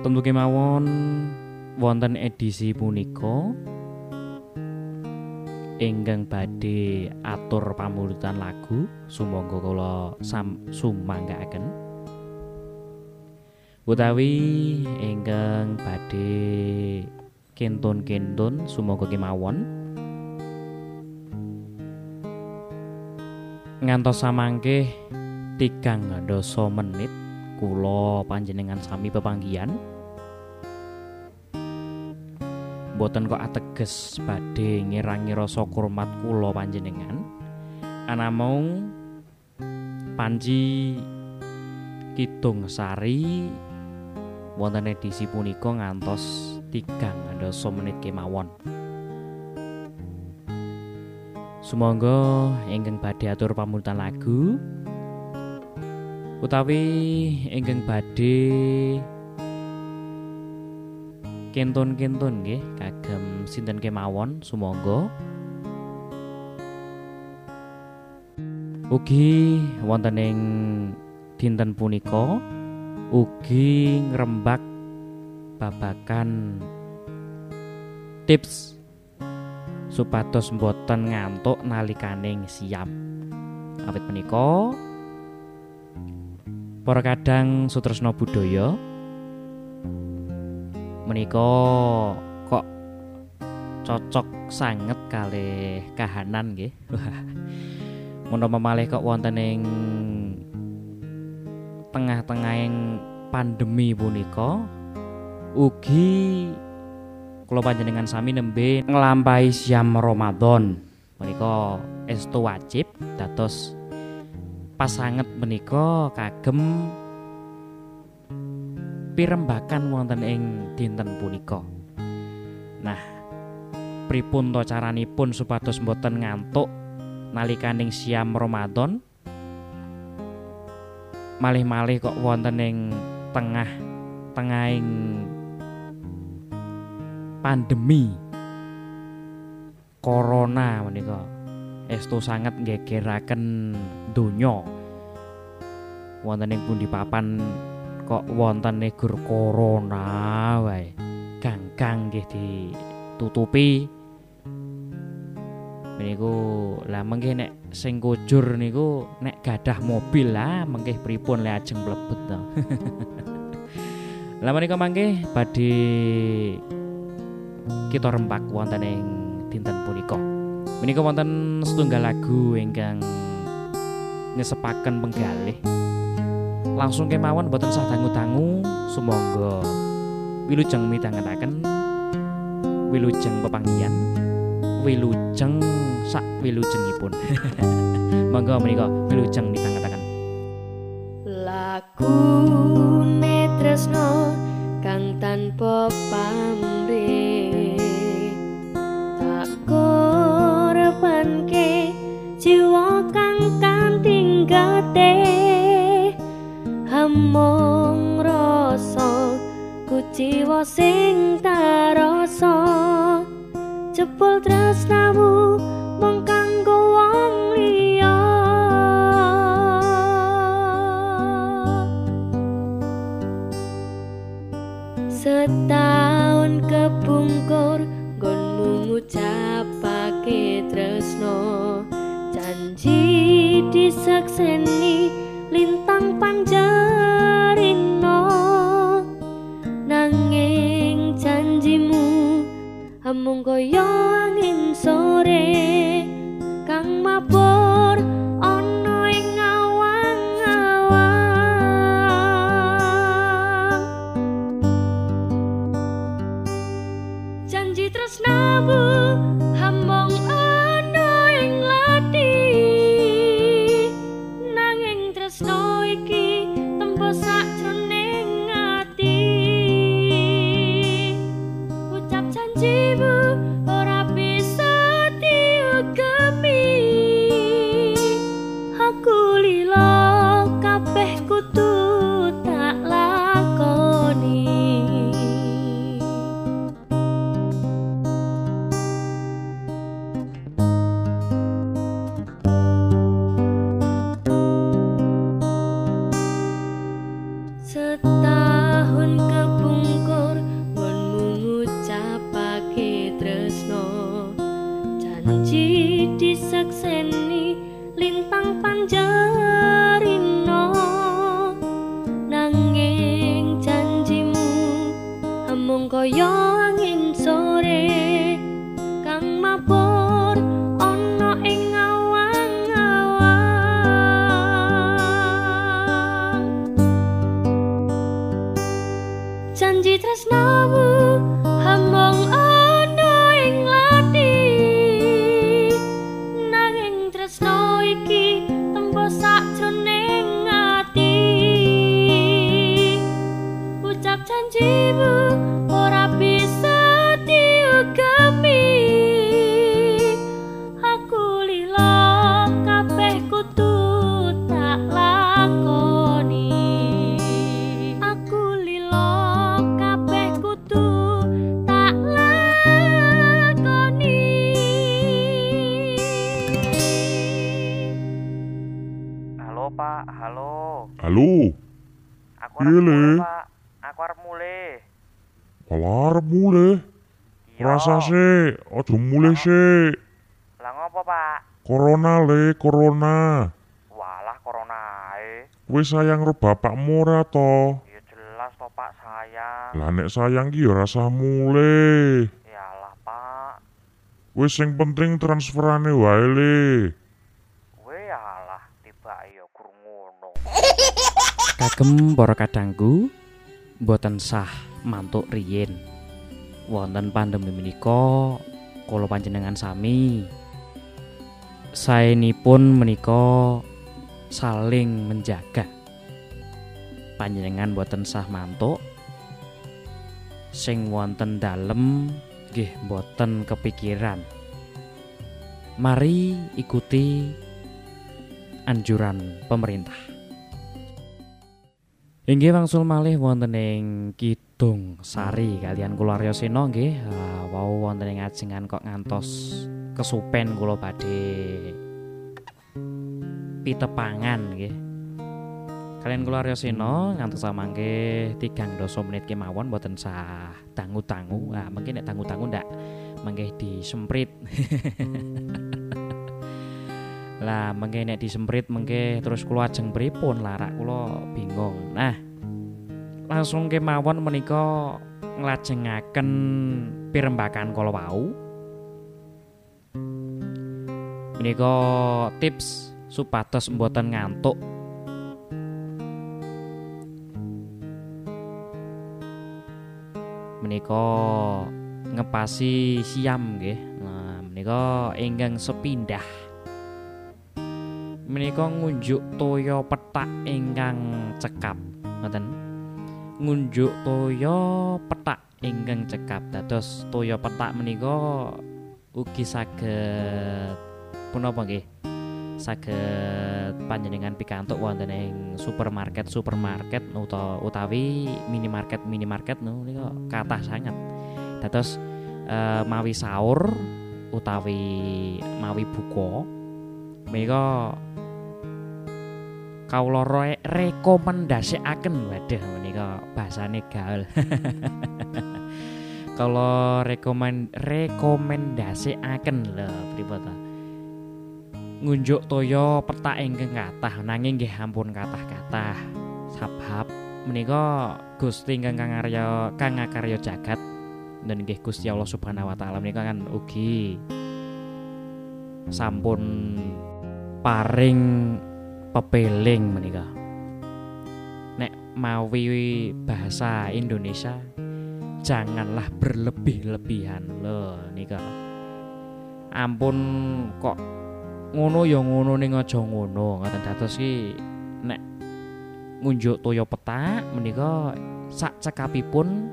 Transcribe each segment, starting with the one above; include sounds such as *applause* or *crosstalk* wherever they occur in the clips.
Tentu kemawon wonten edisi punika ingkang badhe atur pamulutan lagu. Sumangga kula sam sumanggaaken. Utawi ingkang badhe kentun-kentun sumangga kemawon. Ngantos samangke tigang doso menit kula panjenengan sami pepanggian boten kok ateges badhe ngirangi rasa kurmat kula panjenengan. Anamung panji kidung sari wonten edisi punika ngantos tigang dasa menit kemawon. Sumangga ingkang badhe atur pamulutan lagu utawi ingkang badhe kentun-kentun nggih kagem sinten kemawon sumangga. Ugi wonten ing dinten punika ugi ngrembak babakan tips supados mboten ngantuk nalikaning siam awit menika para kadang sutresna budaya menika kok cocok sanget kalih kahanan nggih. *laughs* Menapa malih kok wonten ing tengah-tengahing pandemi punika ugi kula panjenengan sami nembe nglampahi siam Ramadan. Menika estu wajib dados pasanget menika kagem pirembakan wonten ing dinten punika. Nah, pripun to caranipun supados mboten ngantuk nalikaning siam Ramadan? Malih-malih kok wonten ing tengah tengahing pandemi corona menika estu sangat gegeraken donya wonten ing pundi papan kok wonten gur corona wae. Ganggang nggih ditutupi. Niku lah mengke nek sing kujur niku nek gadah mobil lah mengke pripun le ajeng mlebet to. *laughs* Lah menika mangke badhe kita rembak wonten ing dinten punika. Menika wonten setunggal lagu ingkang nyesepaken penggalih langsung kemawon boten sah dangu-dangu sumangga. Wilujeng mitangetaken wilujeng pepanggian wilujeng sak wilujengipun. *laughs* Monggo menika wilujeng mitangetaken lagu netresno kang tanpa pamrih tak korbanke jiwa kang kanthi gate hamong rasa kuciwa sing tarasa jebul tresnamu mung kanggo wong liya. Setahun kepungkur gonmu ngucapake tresno. Janji disakseni 몽고 여행설에. Disakseni lintang panjarino nanging janjimu amung kaya Aku Iya, arep Pak. Aku arep mulai. Iya. Rasa sih, ojo mulai sih. Lah ngopo Pak? Corona le, corona. Walah corona ae. Kowe sayang ro bapakmu ora to? Ya jelas toh Pak sayang. Lah nek sayang ki ya rasa mulai. Yalah Pak. Wis sing penting transferane wae le. Kowe yalah tiba ya guru ngono. Kagem para kadangku boten sah mantuk riyin wonten pandemi menika kula panjenengan sami saenipun menika saling menjaga panjenengan boten sah mantuk sing wonten dalem nggih boten kepikiran. Mari ikuti anjuran pemerintah. Inggih wangsul malih wonten ing Kidung Sari kalian kula Arya Sena nggih uh, wau wonten ing ajengan kok ngantos kesupen kula badhe pitepangan nggih. Kalian kula Arya Sena ngantos samangke 3 doso menit kemawon boten sah tangu-tangu. Ah mungkin nek tangu-tangu ndak mangke disemprit. *laughs* lah mengke nek disemprit mengke terus kula ajeng pripun? Larak kula bingung. Nah langsung kemawon menika nglajengaken pirembakan kala wau. Menika tips supados mboten ngantuk. Menika ngepasi siam nggih. Nah menika ingkang sepindah menika ngunjuk toya petak ingkang cekap. Ngoten. Ngunjuk toya petak ingkang cekap. Dados toya petak menika ugi saged punapa nggih? Saged panjenengan pikantuk wonten ing supermarket supermarket utawa utawi minimarket minimarket menika kathah sangat dados uh, mawi sahur utawi mawi buka menika kawula re rekomendasikaken. Waduh menika bahasane gaul. *laughs* Kalau rekomend rekomendasikaken. Lho pripun ngunjuk toya petak ingkang kathah nanging nggih ampun kathah-kathah. Sabab menika Gusti ingkang kang arya kang ngakarya jagat dan nggih Gusti Allah Subhanahu wa taala menika kan ugi sampun paring pepeling menika. Nek mawi bahasa Indonesia janganlah berlebih-lebihan loh nika. Ampun kok ngono ya ngono ning aja ngono. Ngoten dados ki nek ngunjuk toya petak menika sak cekapipun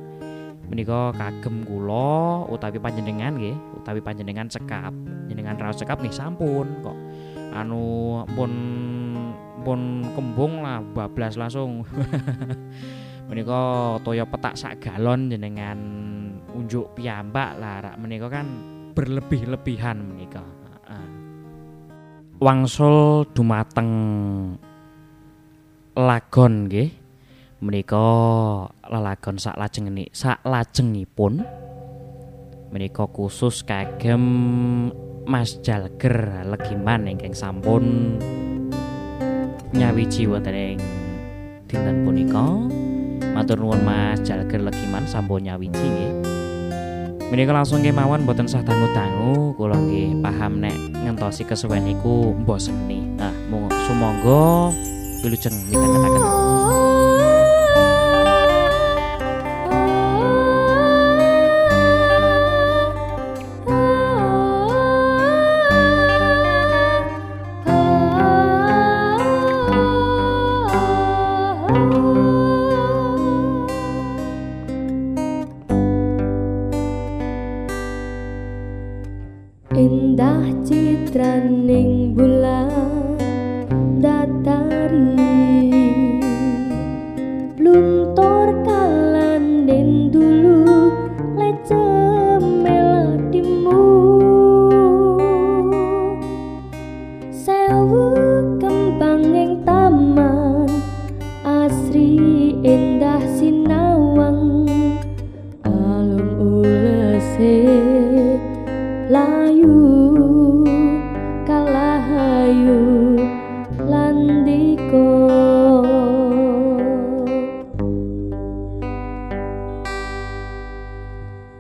menika kagem kula utawi panjenengan nggih utawi panjenengan cekap jenengan raos cekap nih sampun kok anu pun pun kembung lah bablas langsung. *laughs* Menika toya petak sak galon jenengan unjuk piyambak lah rak menika kan berlebih-lebihan menika. Wangsul dumateng lagon nggih. Menika lelagon sak lajeng sak lajengipun. Menika khusus kagem Mas Jalger Legiman ingkang sampun nyawiji wonten ing dinten punika. Matur nuwun Mas Jalger Legiman sampun nyawiji nggih. Menika langsung kemawon boten sah tangu-tangu kula nggih paham nek ngentosi kesuwen iku mboseni. Nah, sumangga wilujeng midhangetaken.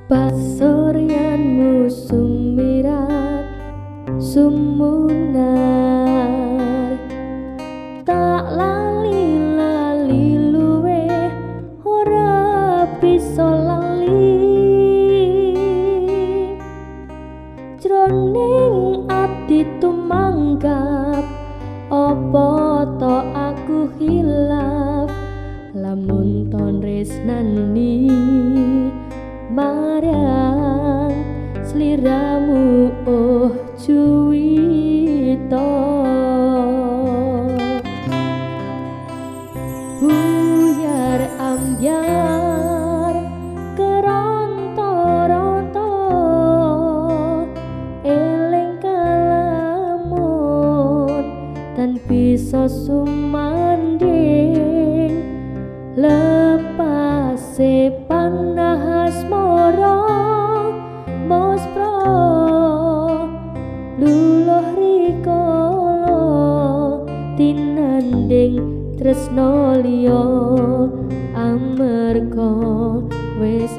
pasoryan musumirat sumunan lepase panahas moro mospro luluh rikolo tinanding tresno liya amarga wis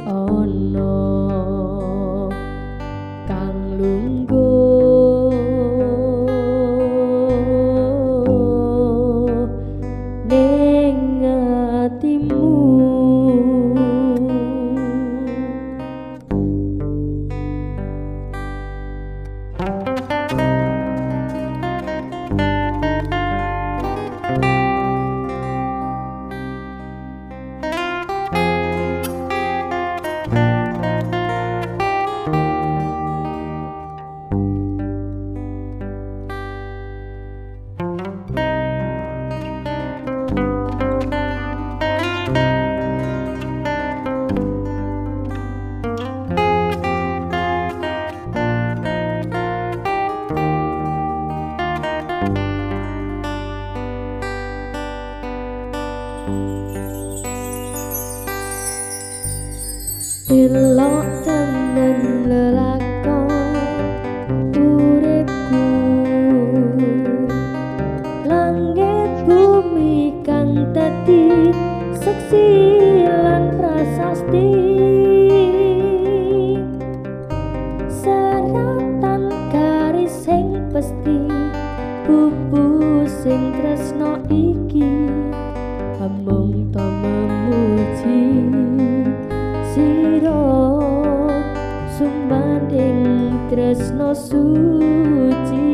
tresno suci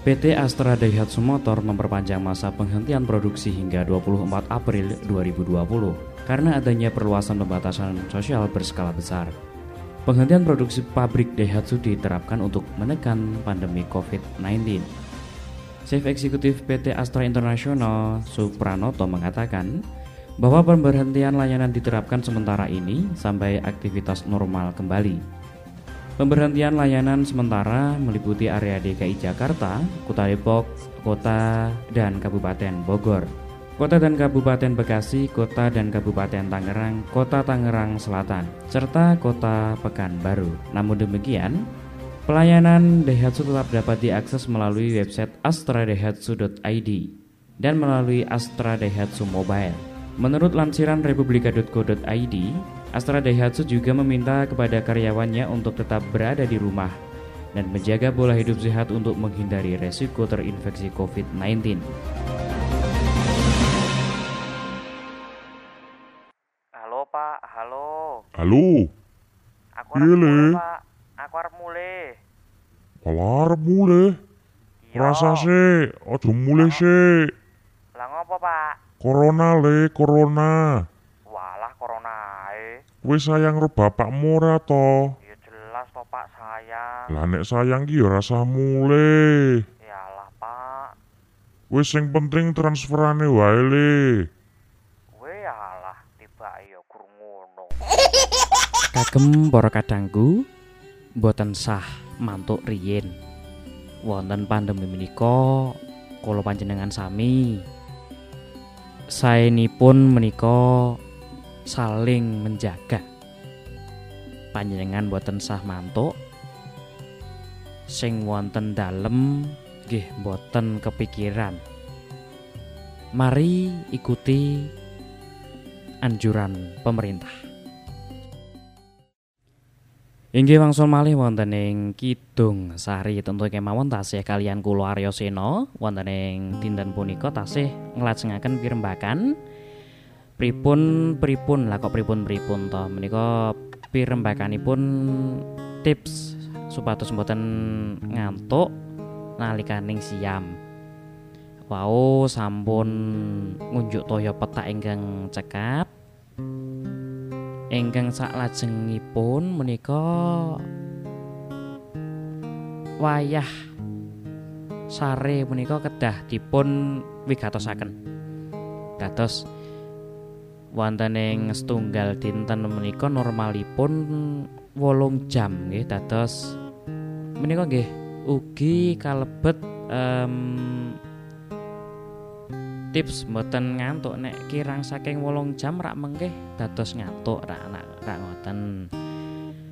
PT Astra Daihatsu Motor memperpanjang masa penghentian produksi hingga 24 April 2020 karena adanya perluasan pembatasan sosial berskala besar. Penghentian produksi pabrik Daihatsu diterapkan untuk menekan pandemi COVID-19. Chief Eksekutif PT Astra International Supranoto mengatakan bahwa pemberhentian layanan diterapkan sementara ini sampai aktivitas normal kembali. Pemberhentian layanan sementara meliputi area DKI Jakarta, Kota Depok, Kota dan Kabupaten Bogor, Kota dan Kabupaten Bekasi, Kota dan Kabupaten Tangerang, Kota Tangerang Selatan, serta Kota Pekanbaru. Namun demikian, pelayanan Daihatsu tetap dapat diakses melalui website astradaihatsu.id dan melalui Astra Daihatsu Mobile. Menurut lansiran republika.co.id, Astra Daihatsu juga meminta kepada karyawannya untuk tetap berada di rumah dan menjaga pola hidup sehat untuk menghindari resiko terinfeksi COVID-19. Halo Pak, halo. Halo, Aku Iya, arep Le. mulai Pak. Aku arep mulai. malah arep mulai. Iya. Rasa sih, ojo mulai sih. Lah ngopo Pak? Corona le, corona. Kowe sayang karo bapakmu ora to? Ya jelas toh Pak sayang. Lah nek sayang ki ya rasa mulai. Yalah Pak. Wis sing penting transferane wae le. Kowe yalah tiba ya guru ngono. Kagem para kadangku, boten sah mantuk riyin. Wonten pandemi menika kula panjenengan sami saenipun menika saling menjaga. Panjenengan boten sah mantuk sing wonten dalem nggih boten kepikiran. Mari ikuti anjuran pemerintah. Inggih wangsul malih wonten ing Kidung Sari tentu kemawon tasih kalian kula Arya Sena wonten ing dinten punika tasih nglajengaken pirembakan pripun pripun lah kok pripun pripun to menika pirembakanipun tips supados mboten ngantuk nalikaning siam. Wau sampun ngunjuk toya petak ingkang cekap. Ingkang saklajengipun menika wayah sare menika kedah dipun wigatosaken. Dados wonten ing setunggal dinten menika normalipun wolung jam nggih dados menika nggih ugi kalebet em, tips mboten ngantuk nek kirang saking wolung jam rak mengke dados ngantuk rak rak, rak ngoten.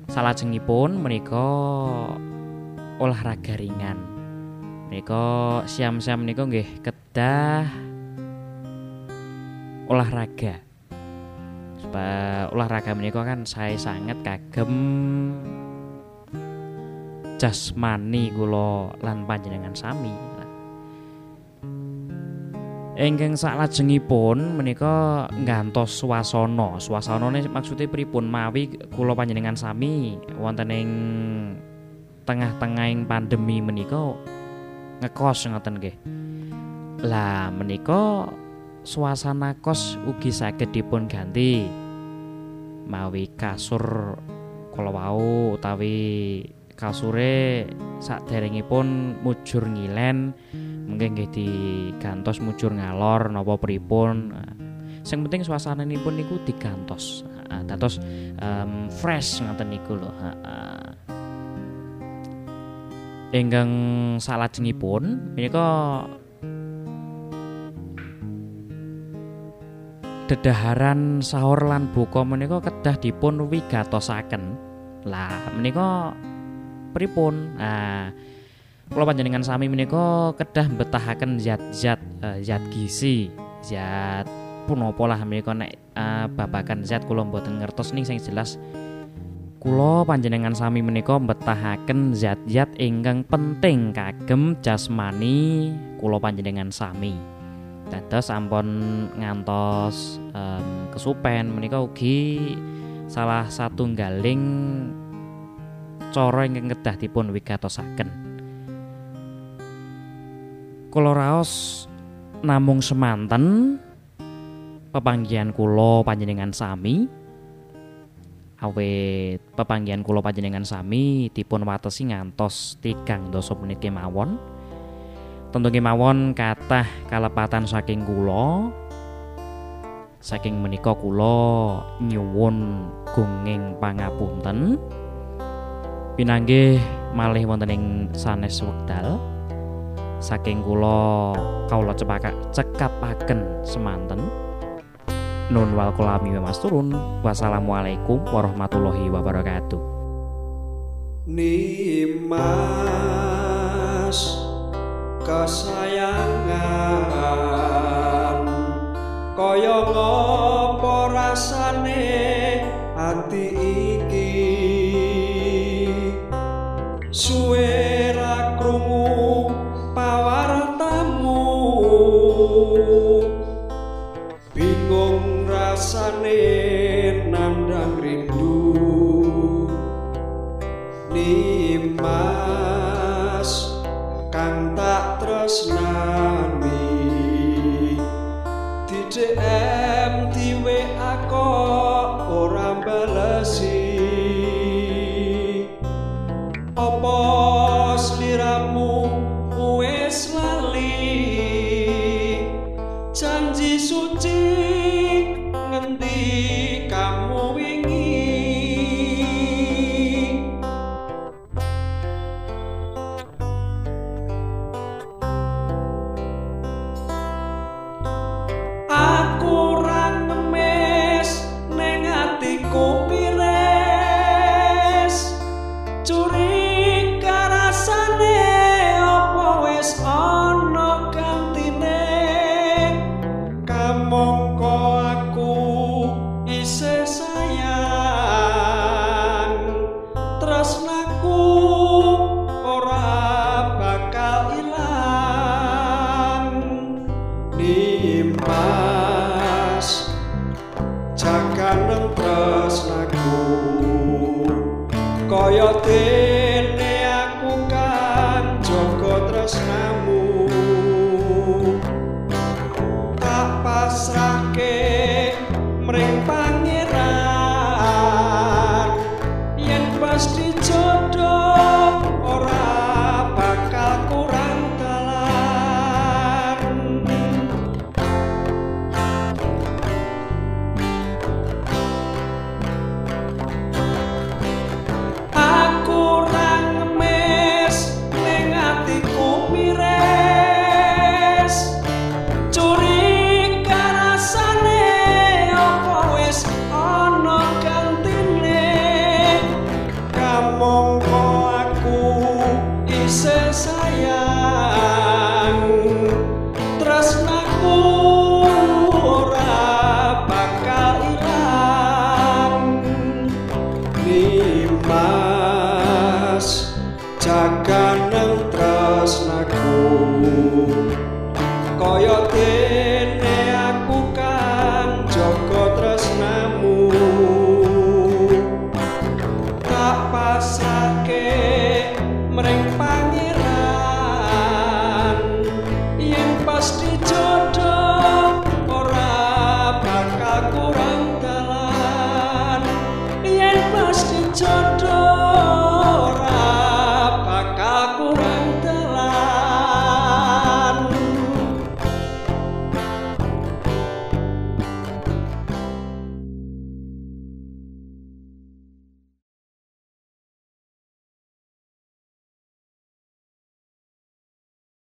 Salajengipun menika olahraga ringan. Menika siam-siam menika nggih kedah olahraga supaya olahraga menika kan saya sangat kagem jasmani kula lan panjenengan sami Ingkang saklajengipun menika nggantos swasana. Swasanane maksudnya pripun mawi kula panjenengan sami wonten ing tengah-tengahing pandemi menika ngekos ngoten nggih. Lah menika suasana kos ugi saged dipun ganti mawi kasur kala wau utawi kasure saderengipun mujur ngilen mungkin nggih digantos mujur ngalor napa pripun. Sing penting suasananipun niku digantos. Dados em, fresh ngoten niku lho ingkang salajengipun menika dedaharan sahur lan buka menika kedah dipun wigatosaken. Lah menika pripun? Nah Kula panjenengan sami menika kedah mbetahaken zat-zat eh, zat gizi, zat punapa lah menika nek eh, babagan zat kula mboten ngertos ning sing jelas. Kula panjenengan sami menika mbetahaken zat-zat ingkang penting kagem jasmani kula panjenengan sami. Dados ampun ngantos em, kesupen. Menika ugi salah satunggaling cara ingkang kedah dipun wigatosaken. Kula raos namung semanten pepanggihan kula panjenengan sami. Awit pepanggihan kula panjenengan sami dipun watesi ngantos tigang dasa menit kemawon tentu kemawon kathah kalepatan saking kula. Saking menika kula nyuwun gunging pangapunten. Pinanggih malih wonten ing sanes wekdal. Saking kula kaula cepaka cekapaken semanten. Nun wal kulami mas turun wassalamualaikum warahmatullahi wabarakatuh. Nimas kesayangan. Kaya ngopo rasane ati Coyote.